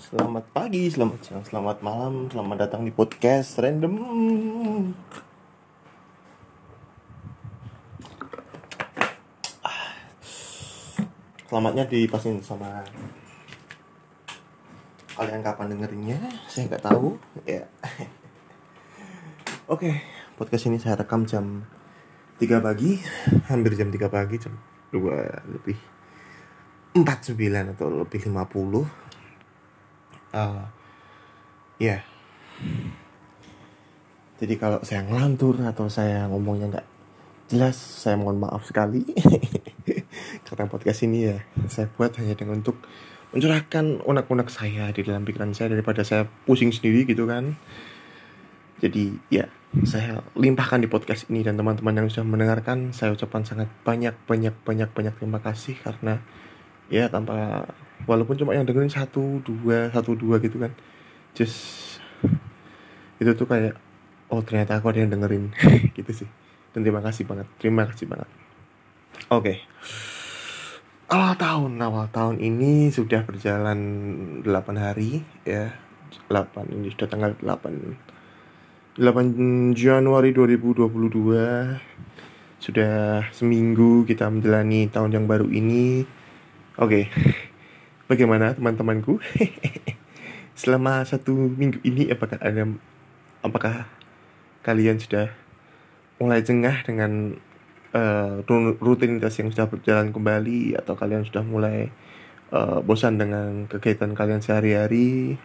Selamat pagi, selamat siang, selamat malam, selamat datang di podcast random. Selamatnya dipasin sama kalian kapan dengerinnya, saya nggak tahu. Ya. Oke, podcast ini saya rekam jam 3 pagi, hampir jam 3 pagi, jam 2 lebih 49 atau lebih 50 uh, ya yeah. jadi kalau saya ngelantur atau saya ngomongnya nggak jelas saya mohon maaf sekali karena podcast ini ya saya buat hanya dengan untuk mencurahkan unek-unek saya di dalam pikiran saya daripada saya pusing sendiri gitu kan jadi ya saya limpahkan di podcast ini dan teman-teman yang sudah mendengarkan saya ucapkan sangat banyak banyak banyak banyak terima kasih karena ya tanpa walaupun cuma yang dengerin satu dua satu dua gitu kan. Just itu tuh kayak oh ternyata aku ada yang dengerin. Gitu sih. Dan terima kasih banget. Terima kasih banget. Oke. Okay. awal tahun. Awal tahun ini sudah berjalan 8 hari ya. 8 ini sudah tanggal 8 8 Januari 2022 sudah seminggu kita menjalani tahun yang baru ini. Oke, okay. Bagaimana teman-temanku? Selama satu minggu ini apakah ada, apakah kalian sudah mulai jengah dengan uh, rutinitas yang sudah berjalan kembali atau kalian sudah mulai uh, bosan dengan kegiatan kalian sehari-hari?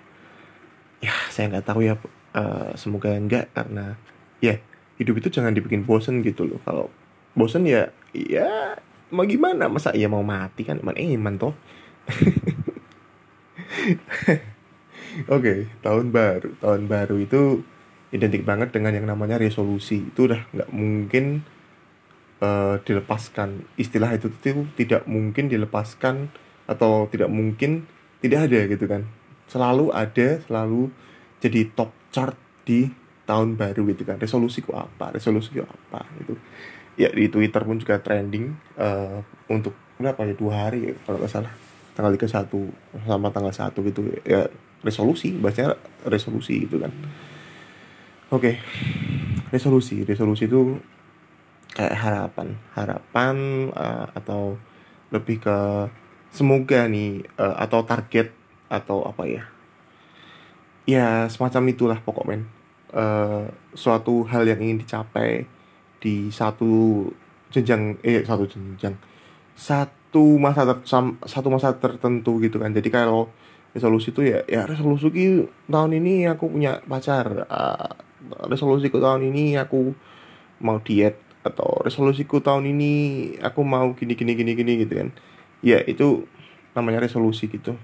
Ya, saya nggak tahu ya. Uh, semoga enggak karena ya hidup itu jangan dibikin bosan gitu loh. Kalau bosan ya, ya mau gimana masa iya mau mati kan iman iman toh okay, tahun baru. Tahun baru itu identik banget dengan yang namanya resolusi. Itu udah nggak mungkin uh, dilepaskan. Istilah itu tuh tidak mungkin dilepaskan atau tidak mungkin tidak ada gitu kan. Selalu ada, selalu jadi top chart di tahun baru gitu kan. Resolusiku apa? Resolusiku apa? Itu ya di Twitter pun juga trending uh, untuk berapa ya dua hari ya, kalau nggak salah tanggal 31 sama tanggal 1 gitu ya resolusi bahasanya resolusi gitu kan oke okay. resolusi resolusi itu kayak harapan harapan uh, atau lebih ke semoga nih uh, atau target atau apa ya ya semacam itulah pokoknya uh, suatu hal yang ingin dicapai di satu jenjang eh satu jenjang satu masa ter, satu masa tertentu gitu kan. Jadi kalau resolusi itu ya ya resolusi tahun ini aku punya pacar. Uh, resolusiku tahun ini aku mau diet atau resolusiku tahun ini aku mau gini gini gini gini gitu kan. Ya itu namanya resolusi gitu.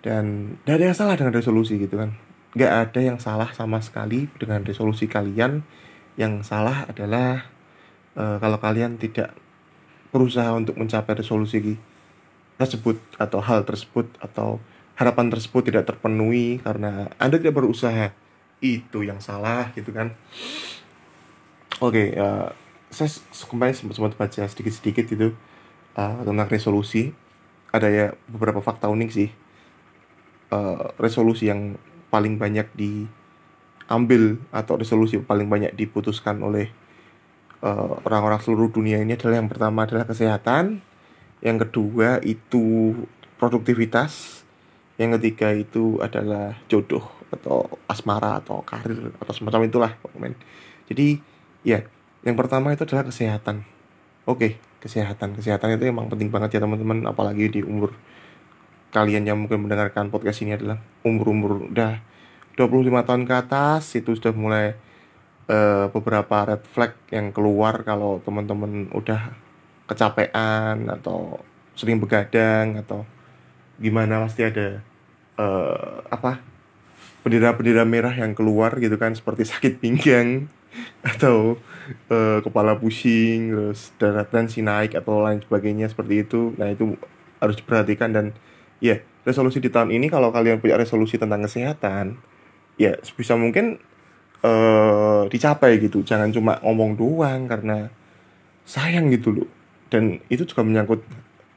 Dan tidak ada yang salah dengan resolusi gitu kan. Nggak ada yang salah sama sekali dengan resolusi kalian. Yang salah adalah uh, kalau kalian tidak berusaha untuk mencapai resolusi tersebut atau hal tersebut atau harapan tersebut tidak terpenuhi karena Anda tidak berusaha. Itu yang salah gitu kan. Oke, okay, uh, saya kemarin sempat sempat baca sedikit-sedikit itu uh, tentang resolusi. Ada ya beberapa fakta unik sih. Uh, resolusi yang paling banyak di ambil atau resolusi paling banyak diputuskan oleh eh, orang-orang uh, seluruh dunia ini adalah yang pertama adalah kesehatan, yang kedua itu produktivitas, yang ketiga itu adalah jodoh atau asmara atau karir atau semacam itulah pokoknya. Jadi ya yang pertama itu adalah kesehatan. Oke, kesehatan. Kesehatan itu emang penting banget ya teman-teman apalagi di umur kalian yang mungkin mendengarkan podcast ini adalah umur-umur udah 25 tahun ke atas itu sudah mulai uh, beberapa red flag yang keluar kalau teman-teman udah kecapean atau sering begadang atau gimana pasti ada uh, apa bendera-bendera merah yang keluar gitu kan seperti sakit pinggang atau uh, kepala pusing terus darah tensi naik atau lain sebagainya seperti itu. Nah itu harus diperhatikan dan ya yeah, resolusi di tahun ini kalau kalian punya resolusi tentang kesehatan ya sebisa mungkin uh, dicapai gitu. Jangan cuma ngomong doang karena sayang gitu loh. Dan itu juga menyangkut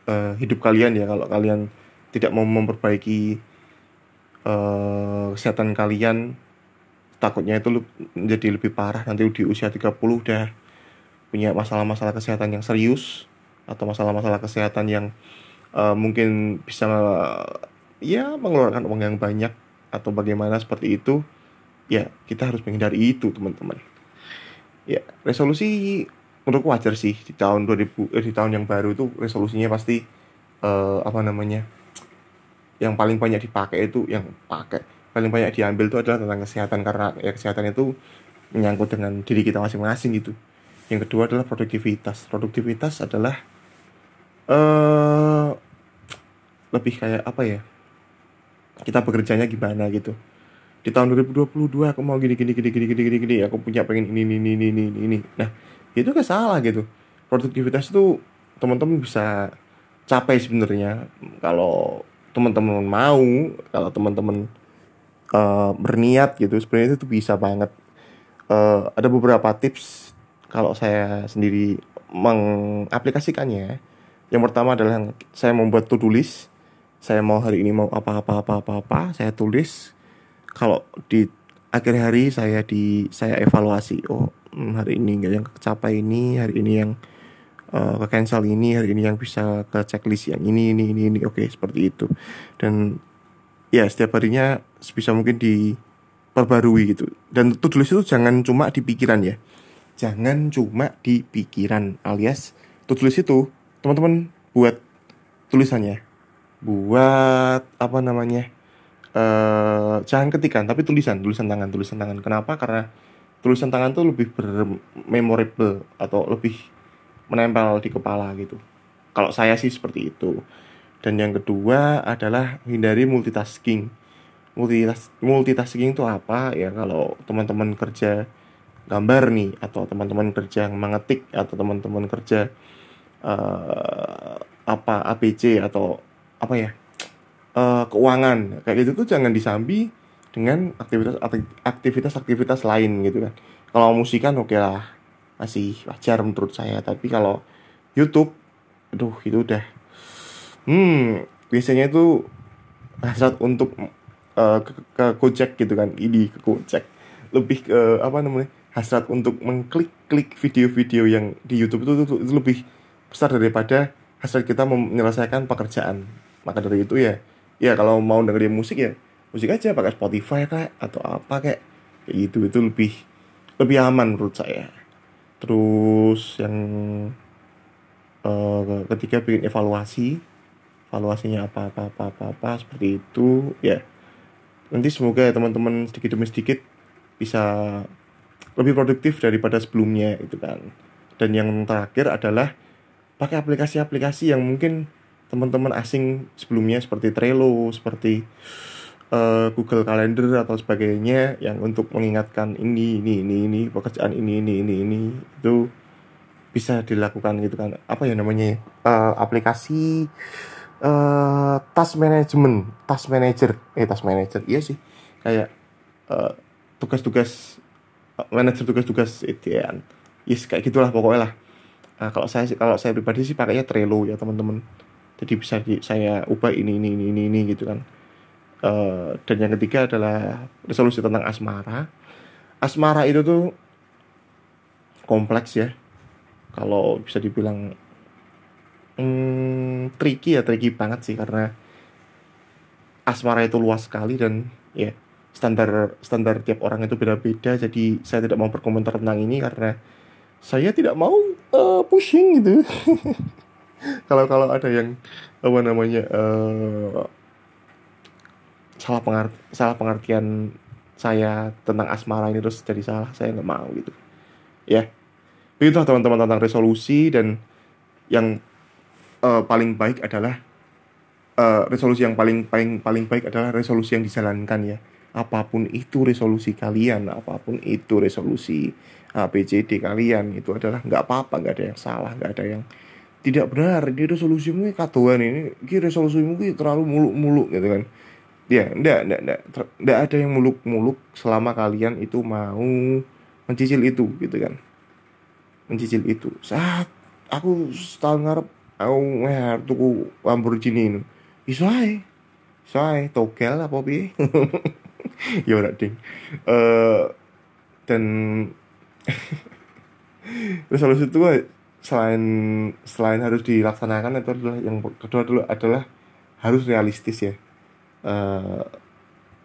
uh, hidup kalian ya. Kalau kalian tidak mau memperbaiki uh, kesehatan kalian takutnya itu menjadi lebih parah. Nanti di usia 30 udah punya masalah-masalah kesehatan yang serius atau masalah-masalah kesehatan yang uh, mungkin bisa uh, ya mengeluarkan uang yang banyak atau bagaimana seperti itu ya kita harus menghindari itu teman-teman. Ya resolusi menurutku wajar sih. Di tahun 2000 eh, di tahun yang baru itu resolusinya pasti uh, apa namanya yang paling banyak dipakai itu yang pakai paling banyak diambil itu adalah tentang kesehatan. Karena ya kesehatan itu menyangkut dengan diri kita masing-masing gitu. Yang kedua adalah produktivitas. Produktivitas adalah uh, lebih kayak apa ya kita bekerjanya gimana gitu di tahun 2022 aku mau gini gini gini gini gini gini gini. Aku punya pengen ini ini ini ini ini nah itu kan salah gitu. Produktivitas itu teman-teman bisa capai sebenarnya. Kalau teman-teman mau kalau teman-teman uh, berniat gitu sebenarnya itu bisa banget. Uh, ada beberapa tips kalau saya sendiri mengaplikasikannya. Yang pertama adalah saya membuat to-do list. Saya mau hari ini mau apa-apa apa-apa apa. Saya tulis kalau di akhir hari saya di saya evaluasi oh hmm, hari ini nggak yang kecapai ini hari ini yang uh, ke cancel ini hari ini yang bisa ke checklist yang ini ini ini ini oke okay, seperti itu. Dan ya setiap harinya sebisa mungkin diperbarui gitu. Dan tulis itu jangan cuma di pikiran ya. Jangan cuma di pikiran alias tulis itu teman-teman buat tulisannya. Buat apa namanya uh, jangan ketikan tapi tulisan tulisan tangan tulisan tangan kenapa karena tulisan tangan tuh lebih bermemorable atau lebih menempel di kepala gitu kalau saya sih seperti itu dan yang kedua adalah hindari multitasking. Multitas multitasking itu apa? Ya kalau teman-teman kerja gambar nih atau teman-teman kerja mengetik atau teman-teman kerja uh, apa ABC atau apa ya? Uh, keuangan. Kayak gitu tuh jangan disambi dengan aktivitas aktivitas aktivitas lain gitu kan. Kalau musikan oke okay lah. Masih wajar menurut saya. Tapi kalau YouTube aduh itu udah. Hmm biasanya itu hasrat untuk uh, ke, ke Gojek gitu kan. Ini ke Gojek. Lebih ke apa namanya hasrat untuk mengklik-klik video-video yang di YouTube itu, itu, itu lebih besar daripada hasrat kita menyelesaikan pekerjaan. Maka dari itu ya ya kalau mau dengerin musik ya musik aja pakai Spotify kayak atau apa kayak kayak gitu itu lebih lebih aman menurut saya. Terus yang uh, ketiga bikin evaluasi evaluasinya apa apa apa apa, apa seperti itu ya. Nanti semoga ya teman-teman sedikit demi sedikit bisa lebih produktif daripada sebelumnya itu kan. Dan yang terakhir adalah pakai aplikasi-aplikasi yang mungkin teman-teman asing sebelumnya seperti Trello seperti uh, Google Calendar atau sebagainya yang untuk mengingatkan ini ini ini ini pekerjaan ini ini ini ini itu bisa dilakukan gitu kan. Apa ya namanya uh, aplikasi uh, task management task manager. Eh task manager iya sih. Kayak tugas-tugas uh, manajer tugas-tugas itu ya. Yes kayak gitulah pokoknya lah. Nah, kalau saya kalau saya pribadi sih pakainya Trello ya teman-teman jadi bisa saya ubah ini ini ini ini, ini gitu kan. Uh, dan yang ketiga adalah resolusi tentang asmara. Asmara itu tuh kompleks ya. Kalau bisa dibilang hmm, tricky ya tricky banget sih. Karena asmara itu luas sekali dan ya standar standar tiap orang itu beda-beda. Jadi saya tidak mau berkomentar tentang ini karena saya tidak mau uh, pushing gitu kalau kalau ada yang apa namanya uh, salah pengart salah pengertian saya tentang asmara ini terus jadi salah saya nggak mau gitu. Ya. Begitu teman-teman tentang resolusi dan yang uh, paling baik adalah uh, resolusi yang paling paling paling baik adalah resolusi yang dijalankan ya. Apa pun itu resolusi kalian apa pun itu resolusi ABCD kalian itu adalah nggak apa-apa nggak ada yang salah nggak ada yang tidak benar ini resolusimu katuan ini. Ini resolusimu ini terlalu muluk-muluk gitu kan. Ya enggak enggak enggak enggak ada yang muluk-muluk selama kalian itu mau mencicil itu gitu kan. Mencicil itu. Saat aku setahun ngarep aku ngar tuku Lamborghini ini. Iso ae. Soalnya togel apa bi ya udah ding. Uh, dan resolusi itu selain selain harus dilaksanakan itu adalah yang kedua dulu adalah harus realistis ya. Uh,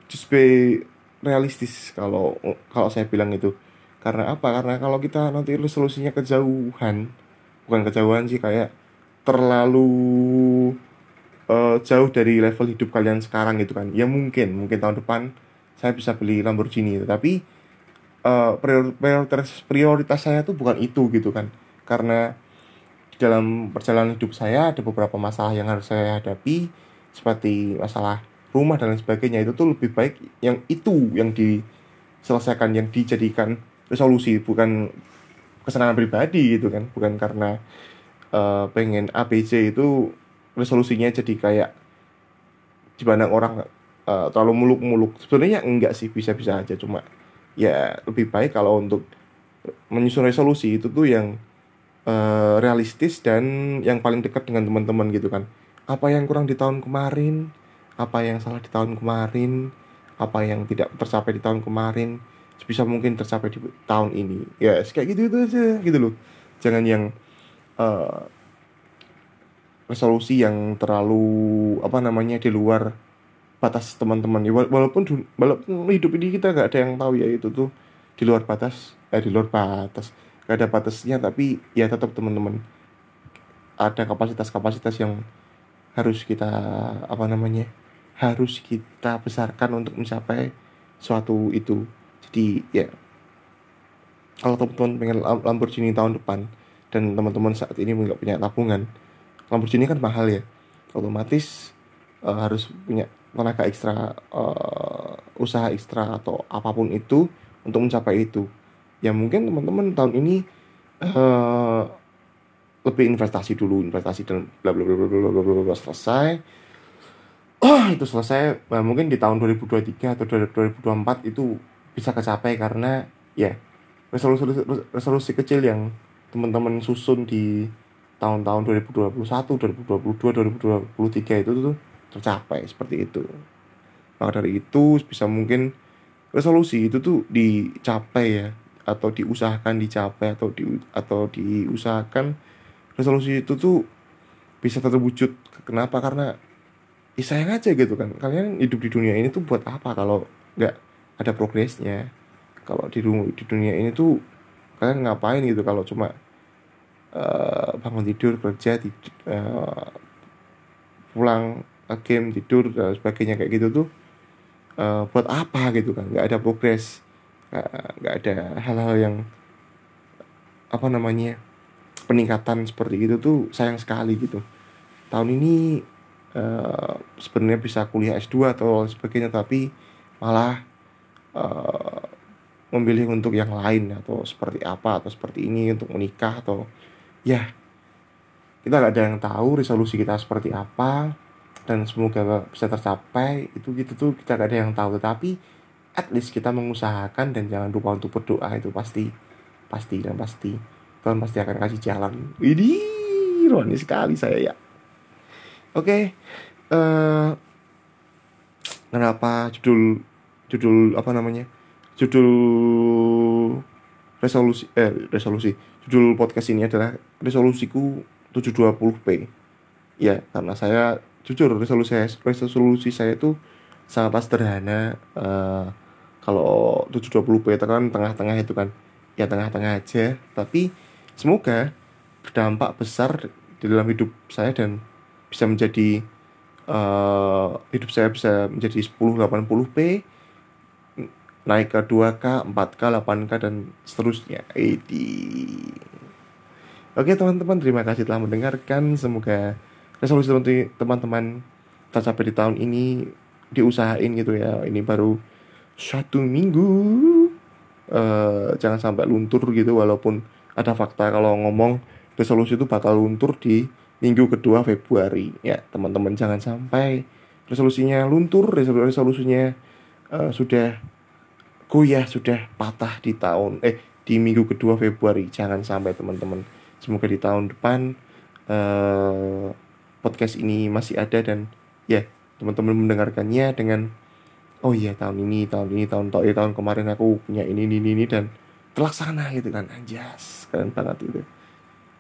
just be realistis kalau kalau saya bilang itu. Karena apa? Karena kalau kita nanti resolusinya kejauhan bukan kejauhan sih kayak terlalu uh, jauh dari level hidup kalian sekarang gitu kan. Ya mungkin mungkin tahun depan saya bisa beli Lamborghini tapi uh, prioritas prioritas saya tuh bukan itu gitu kan karena dalam perjalanan hidup saya ada beberapa masalah yang harus saya hadapi seperti masalah rumah dan lain sebagainya. Itu tuh lebih baik yang itu yang diselesaikan yang dijadikan resolusi bukan kesenangan pribadi gitu kan. Bukan karena uh, pengen ABC itu resolusinya jadi kayak dipandang orang uh, terlalu muluk-muluk. Sebenarnya enggak sih bisa-bisa aja. Cuma ya lebih baik kalau untuk menyusun resolusi itu tuh yang uh, realistis dan yang paling dekat dengan teman-teman gitu kan. Apa yang kurang di tahun kemarin? Apa yang salah di tahun kemarin? Apa yang tidak tercapai di tahun kemarin? Sebisa mungkin tercapai di tahun ini. Ya yes, kayak gitu itu aja gitu loh. Jangan yang uh, resolusi yang terlalu apa namanya di luar batas teman-teman. Ya walaupun walaupun hidup ini kita nggak ada yang tahu ya itu tuh di luar batas eh di luar batas gak ada batasnya tapi ya tetap teman-teman. Ada kapasitas-kapasitas yang harus kita apa namanya harus kita besarkan untuk mencapai suatu itu. Jadi ya kalau teman-teman pengen Lamborghini tahun depan dan teman-teman saat ini nggak punya tabungan Lamborghini kan mahal ya. Otomatis uh, harus punya tenaga ekstra uh, usaha ekstra atau apa pun itu untuk mencapai itu ya mungkin teman-teman tahun ini uh, lebih investasi dulu investasi dan bla bla bla bla bla bla bla, bla selesai. Oh, itu selesai. Nah, mungkin di tahun 2023 atau 2024 itu bisa kecapai karena ya resolusi resolusi kecil yang teman-teman susun di tahun-tahun 2021, 2022, 2023 itu tuh tercapai seperti itu. Maka dari itu bisa mungkin resolusi itu tuh dicapai ya atau diusahakan dicapai atau di atau diusahakan resolusi itu tuh bisa terwujud. Kenapa? Karena ya sayang aja gitu kan kalian hidup di dunia ini tuh buat apa kalau nggak ada progresnya kalau di di dunia ini tuh kalian ngapain gitu kalau cuma uh, bangun tidur kerja di, uh, pulang game tidur dan sebagainya kayak gitu tuh uh, buat apa gitu kan nggak ada progres nggak ada hal-hal yang apa namanya peningkatan seperti itu tuh sayang sekali gitu. Tahun ini uh, sebenarnya bisa kuliah S2 atau sebagainya tapi malah uh, memilih untuk yang lain atau seperti apa atau seperti ini untuk menikah atau ya kita nggak ada yang tahu resolusi kita seperti apa dan semoga bisa tercapai. Itu gitu tuh kita gak ada yang tahu. Tetapi at least kita mengusahakan dan jangan lupa untuk berdoa itu pasti pasti dan pasti Tuhan pasti akan kasih jalan ini ironi sekali saya ya Oke, okay, uh, eh, kenapa judul judul apa namanya? Judul resolusi eh resolusi. Judul podcast ini adalah resolusiku 720p. Ya, karena saya jujur resolusi resolusi saya itu sangat sederhana. Uh, kalau 720p itu kan tengah-tengah itu kan ya tengah-tengah aja, tapi semoga berdampak besar di dalam hidup saya dan bisa menjadi uh, hidup saya bisa menjadi 1080p naik ke 2K, 4K, 8K dan seterusnya. Edi. Oke teman-teman, terima kasih telah mendengarkan. Semoga resolusi teman-teman tercapai di tahun ini diusahain gitu ya. Ini baru satu minggu. Uh, jangan sampai luntur gitu walaupun ada fakta kalau ngomong resolusi itu bakal luntur di minggu kedua Februari. Ya teman-teman jangan sampai resolusinya luntur resolusinya uh, sudah goyah sudah patah di tahun eh di minggu kedua Februari. Jangan sampai teman-teman. Semoga di tahun depan uh, podcast ini masih ada dan ya teman-teman mendengarkannya dengan oh iya tahun ini tahun ini tahun tahun, tahun kemarin aku punya ini ini ini dan terlaksana gitu kan. Anjas keren banget itu.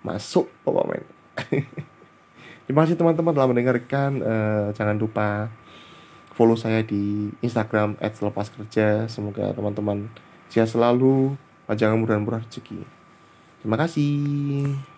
Masuk pokoknya terima kasih teman-teman telah mendengarkan uh, jangan lupa follow saya di Instagram @selepaskerja semoga teman-teman sehat selalu panjang umur dan murah rezeki. Terima kasih